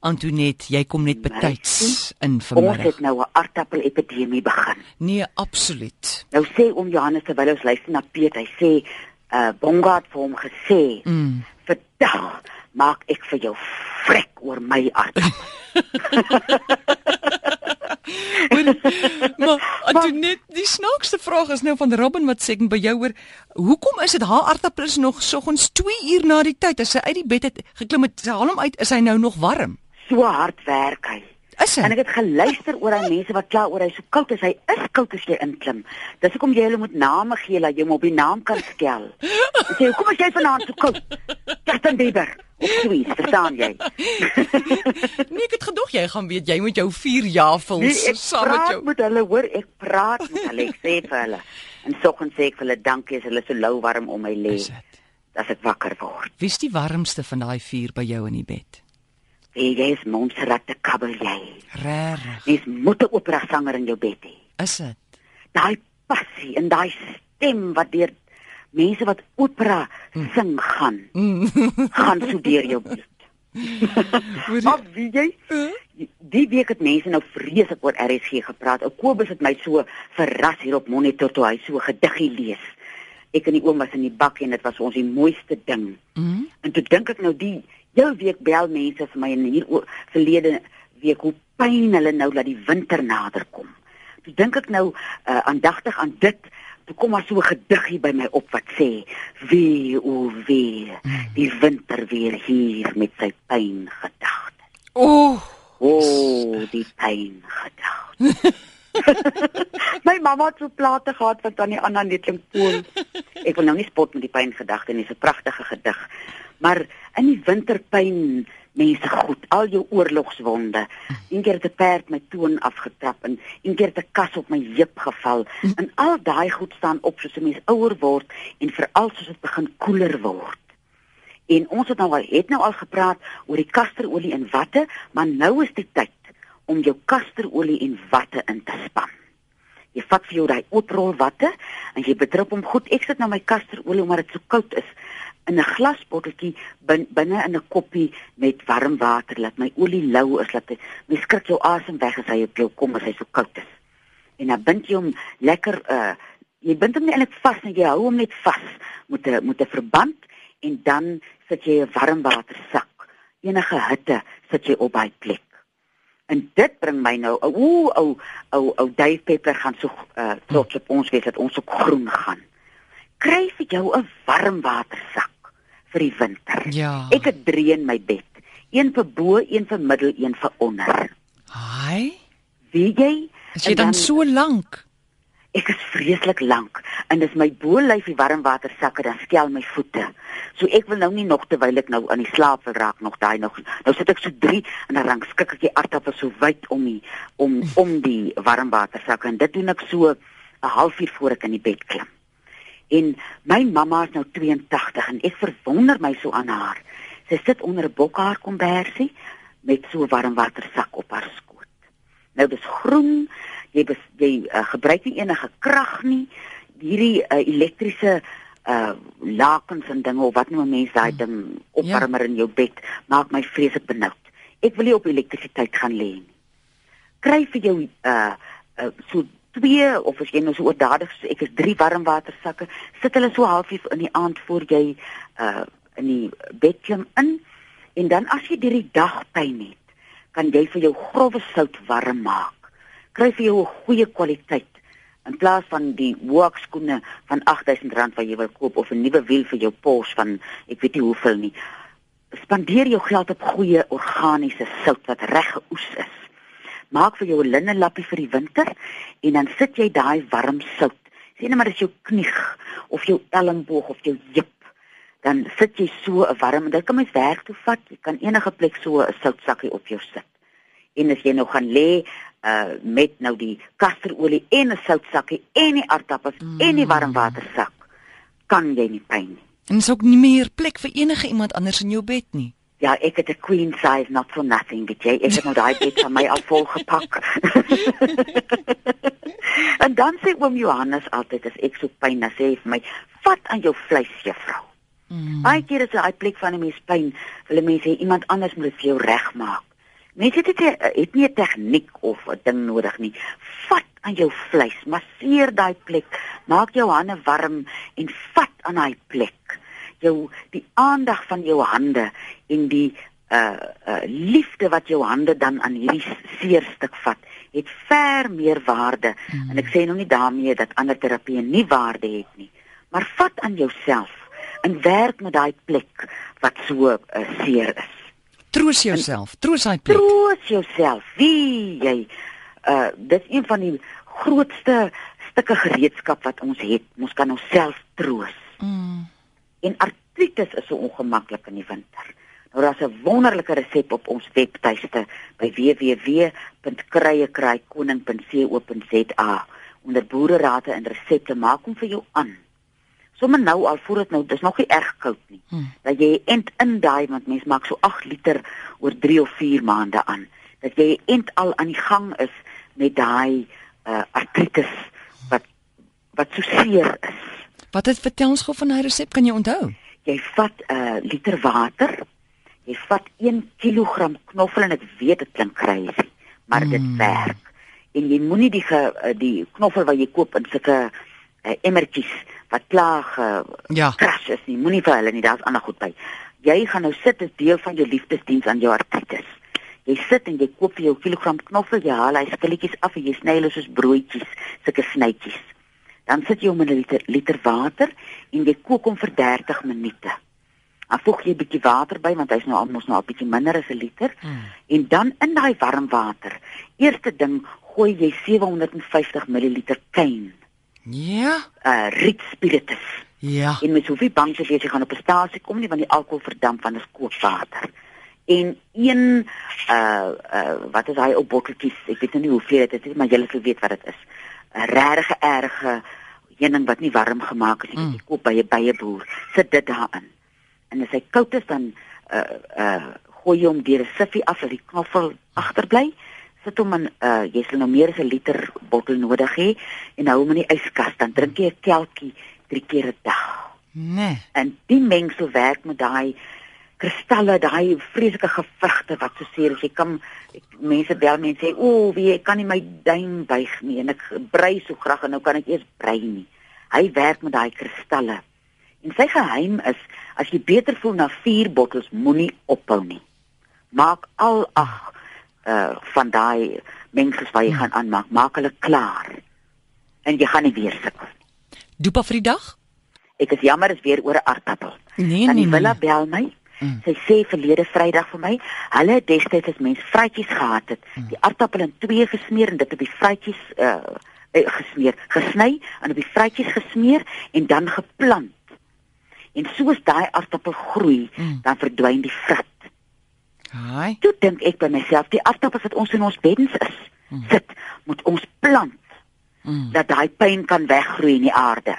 Antoinette, jy kom net betyds in Ons vanmiddag. het nou 'n aardappelepidemie begin. Nee, absoluut. Nou sê oom Johannes terwyl ons luister na Piet, hy sê uh Bonga het vir hom gesê, Mm. "Vandag maak ek vir jou vrek oor my aardappel." maar Antoinette, die snaakste vraag is nou van Robin wat sê by jou oor hoekom is dit haar aardappel is nog soggens 2 uur na die tyd as sy uit die bed het geklim het, sy haal hom uit, is hy nou nog warm? So hard werk hy. Is hy? En ek het geluister oor aan mense wat kla oor hy so koud is. Hy is koud as jy inklim. Dis hoekom jy hulle moet name gee dat jy hom op die naam kan skel. Jy sê, "Hoekom is jy vanaand so koud?" Justin Bieber. Of iets, verstaan jy? Nee, ek het gedog jy gaan weet jy moet jou 4 jaar vul Nee, ek saam met praat jou. met hulle, hoor, ek praat met hulle. Ek sê vir hulle. En soggens sê ek vir hulle dankie as hulle so lou warm om my lê. Is dit? As ek wakker word. Wie's die warmste van daai 4 by jou in die bed? Hey, jy is Montserrat de Caballé. Regtig. Jy's moet 'n opera sanger in jou bed hê. Is dit? daai passie en daai stem wat deur mense wat opera sing gaan gaan so deur jou bloed. Maar wie jy die week het mense nou vreeslik oor RSG gepraat. Ou Kobus het my so verras hier op monitor toe hy so gediggie lees. Ek en die oom was in die bak en dit was ons die mooiste ding. Mm. En toe dink ek nou die heel week bel mense vir my en hier o- verlede week hoe pyn hulle nou dat die winter nader kom. Toe dink ek nou uh, aandagtig aan dit. Toe kom maar so 'n gediggie by my op wat sê: "Wee o wee, die winter weer hier met sy pyn gedagte. O, oh, O, die pyn gedagte." my mamma het so plate gehad van tannie Anna Netlinkpool. Ek wil nou nie spot met die pyn gedagte nie, dis 'n pragtige gedig. Maar in die winterpyn mense goed, al jou oorlogswonde. Een keer het 'n perd my toon afgetrap en een keer het 'n kas op my heup geval. En al daai goed staan op soos 'n mens ouer word en veral soos dit begin koeler word. En ons het nou al het nou al gepraat oor die kasterolie in watte, maar nou is die tyd om jou kasterolie en watte in te span. Jy vat vir jou daai oorrol watte en jy bedrup hom goed. Ek sit nou my kasterolie omdat dit so koud is in 'n glasbotteltjie bin, binne in 'n koppie met warm water laat my olie lou is laat mens skrik jou asem weg as hy op jou kom as hy so koud is. En dan bind jy hom lekker uh jy bind hom nie eintlik vas nie, jy hou hom net vas met 'n met 'n verband en dan sit jy 'n warm watersak. Enige hitte sit jy op daai plek. En dit bring my nou ooh ou ou ou Dave Pepper gaan so uh, trots op ons wees dat ons ook groen gaan. Kry vir jou 'n warm watersak vir die winter. Ja. Ek het drie in my bed. Een vir bo, een vir middel, een vir onder. Hi. Wie jy? Is jy En dan so lank? Ek is vreeslik lank en dis my bolyf die warm watersakke dan skel my voete. So ek wil nou nie nog terwyl ek nou aan die slaap wil raak nog daai nog. Nou sit ek so 3 en dan rangskik ek die aardappels so wyd om die om om die warm watersakke en dit doen ek so 'n halfuur voor ek in die bed klim. En my mamma is nou 82 en ek verwonder my so aan haar. Sy sit onder 'n bokhaar kombersie met so 'n warm watersak op haar skoot. Nou dis groen, jy bes, jy uh, gebruik nie enige krag nie. Hierdie uh, elektriese uh lakens en dinge of wat nou 'n mens daai ding opwarmer in jou bed maak my vreeslik benoud. Ek wil nie op elektrisiteit gaan lê nie. Kry vir jou uh, uh so twee of as jy nou so oordadig so ek is drie warmwatersakke, sit hulle so halfuur in die aand voor jy uh in die bed klim in en dan as jy deur die dag pyn het, kan jy vir jou grouwe sout warm maak. Kry vir jou 'n goeie kwaliteit in plaas van die hoekskoene van R8000 wat jy wil koop of 'n nuwe wiel vir jou Porsche van ek weet nie hoeveel nie. Spandeer jou geld op goeie organiese sout wat reg geoes is. Maak vir jou 'n linne lappie vir die winter en dan sit jy daai warm sout. Sien maar as jou knie of jou elmboog of jou heup dan sit jy so 'n warm en dit kan mens werk toe vat. Jy kan enige plek so 'n soutsakkie op jou sit. En as jy nou gaan lê uh met nou die kasterolie en 'n soutsakkie en die aardappels mm. en die warmwatersak, kan jy nie pyn nie. En is ook nie meer plek vir enige iemand anders in jou bed nie. Ja, ek het 'n queen size not for nothing, weet jy. Ek het nou daai bed van my al vol gepak. en dan sê oom Johannes altyd as ek so pyn, dan sê hy vir my, "Vat aan jou vleis, juffrou." Mm. Baie keer is daai plek van 'n mens pyn, wil mense hê iemand anders moet dit vir jou regmaak. Mense het, het, het nie 'n tegniek of 'n ding nodig nie. Vat aan jou vleis, masseer daai plek, maak jou hande warm en vat aan daai plek. Jou die aandag van jou hande en die uh uh liefde wat jou hande dan aan hierdie seerstuk vat, het ver meer waarde. Mm. En ek sê nou nie daarmee dat ander terapie nie waarde het nie, maar vat aan jouself en werk met daai plek wat so uh, seer is. Troos jouself, troos daai plek. Troos jouself. Wie jy uh dis een van die grootste stukke gereedskap wat ons het. Ons kan onsself troos. Mm. En artritis is so ongemaklik in die winter. Nou daar's 'n wonderlike resep op ons webtuiste by www.kruiekruikoning.co.za onder boererate en resepte maak hom vir jou aan. Sommige nou al voor dit nou, dis nog nie erg koud nie. Hmm. Dat jy ent in daai want mens maak so 8 liter oor 3 of 4 maande aan. Dat jy ent al aan die gang is met daai uh, artritis wat wat so seer is. Wat het vertel ons gou van daai resep kan jy onthou? Jy vat 'n uh, liter water Jy vat 1 kg knoffel en ek weet dit klink crazy, maar mm. dit werk. En jy moenie die ge, eh, die knoffel wat jy koop in sulke uh, emmertjies wat klaar ge ja. crash is nie. Moenie vir hulle nie, daar's ander goed by. Jy gaan nou sit as deel van jou liefdesdiens aan jou artritis. Jy sit en jy koop vir jou kilogram knoffel, jy haal hy skilletjies af en jy sny hulle soos broodjies, sulke snytjies. Dan sit jy hom in 'n liter, liter water en jy kook hom vir 30 minute. Dan voeg jy 'n bietjie water by want hy's nou almos nou 'n bietjie minder as 'n liter. Hmm. En dan in daai warm water, eerste ding, gooi jy 750 ml kyn. Ja. Uh riet spiritus. Ja. En met soveel bang as jy gaan op 'n stasie kom nie want die alkohol verdamp van die kookwater. En een uh uh wat is daai ou botteltjies? Ek weet nou nie hoeveel dit is, maar julle sal weet wat dit is. 'n Regte erge heuning wat nie warm gemaak is nie, mm. jy koop by 'n bye boer. Sit dit daarin en as hy koud is dan uh uh gooi hom deur 'n siffie af dat die knoffel agterbly. Sit hom in uh jy sal nou meer as 'n liter bottel nodig hê en hou hom in die yskas dan drink jy 'n kelkie 3 keer 'n dag. Nee. En die mengsel werk met daai kristalle, daai vreeslike gewigte wat so seer is. Jy kan ek, mense bel mense sê, "O, wie ek kan nie my duim buig nie en ek brei so graag en nou kan ek eers brei nie." Hy werk met daai kristalle. En sy geheim is as jy beter voel na 4 bottels moenie ophou nie. Maak al ag uh van daai mengsels wat jy gaan aanmaak, maak hulle klaar. En jy gaan nie weer sukkel. Dopa vir die dag? Ek is jammer is weer oor 'n aardappel. Nee, Dan nee, die Willa nee. bel my. Mm. Sy sê verlede Vrydag vir my, hulle het destyds as mens vrytjies gehad het, mm. die aardappel in twee gesmeer en dit op die vrytjies uh gesmeer, gesny en op die vrytjies gesmeer en dan geplant en soos daai aardappel groei, mm. dan verdwyn die vrot. Haai. Toe dink ek by myself, die aardappels wat ons in ons beddens is, mm. sit, moet ons plant mm. dat daai pyn kan weggroei in die aarde.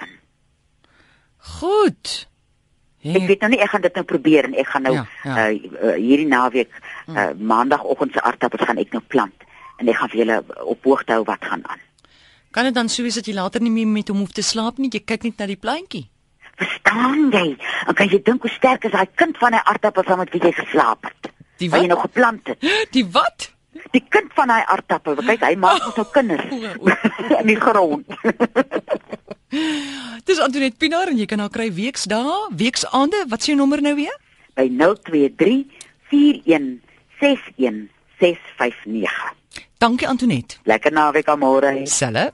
Goed. Hey. Ek weet nou nie ek gaan dit nou probeer en ek gaan nou ja, ja. Uh, uh, hierdie naweek uh, maandagooggend se aardappels gaan ek nou plant en ek gaan vir julle op hoogte hou wat gaan aan. Kan dit dan sou wees dat jy later nie meer met hom hoef te slaap nie, jy kyk net na die plantjie. Verstaan jy? En kan jy dink hoe sterk is daai kind van 'n aardappel van wat jy geslaap het? Die wat jy nog geplant het. Die wat? Die kind van daai aardappel. Kyk, hy maak mos nou kinders in die grond. Dis Antoinette Pinaar en jy kan haar kry weksdae, weksaande. Wat is jou nommer nou weer? By 023 41 61 659. Dankie Antoinette. Lekker naweek aan môre. Selle.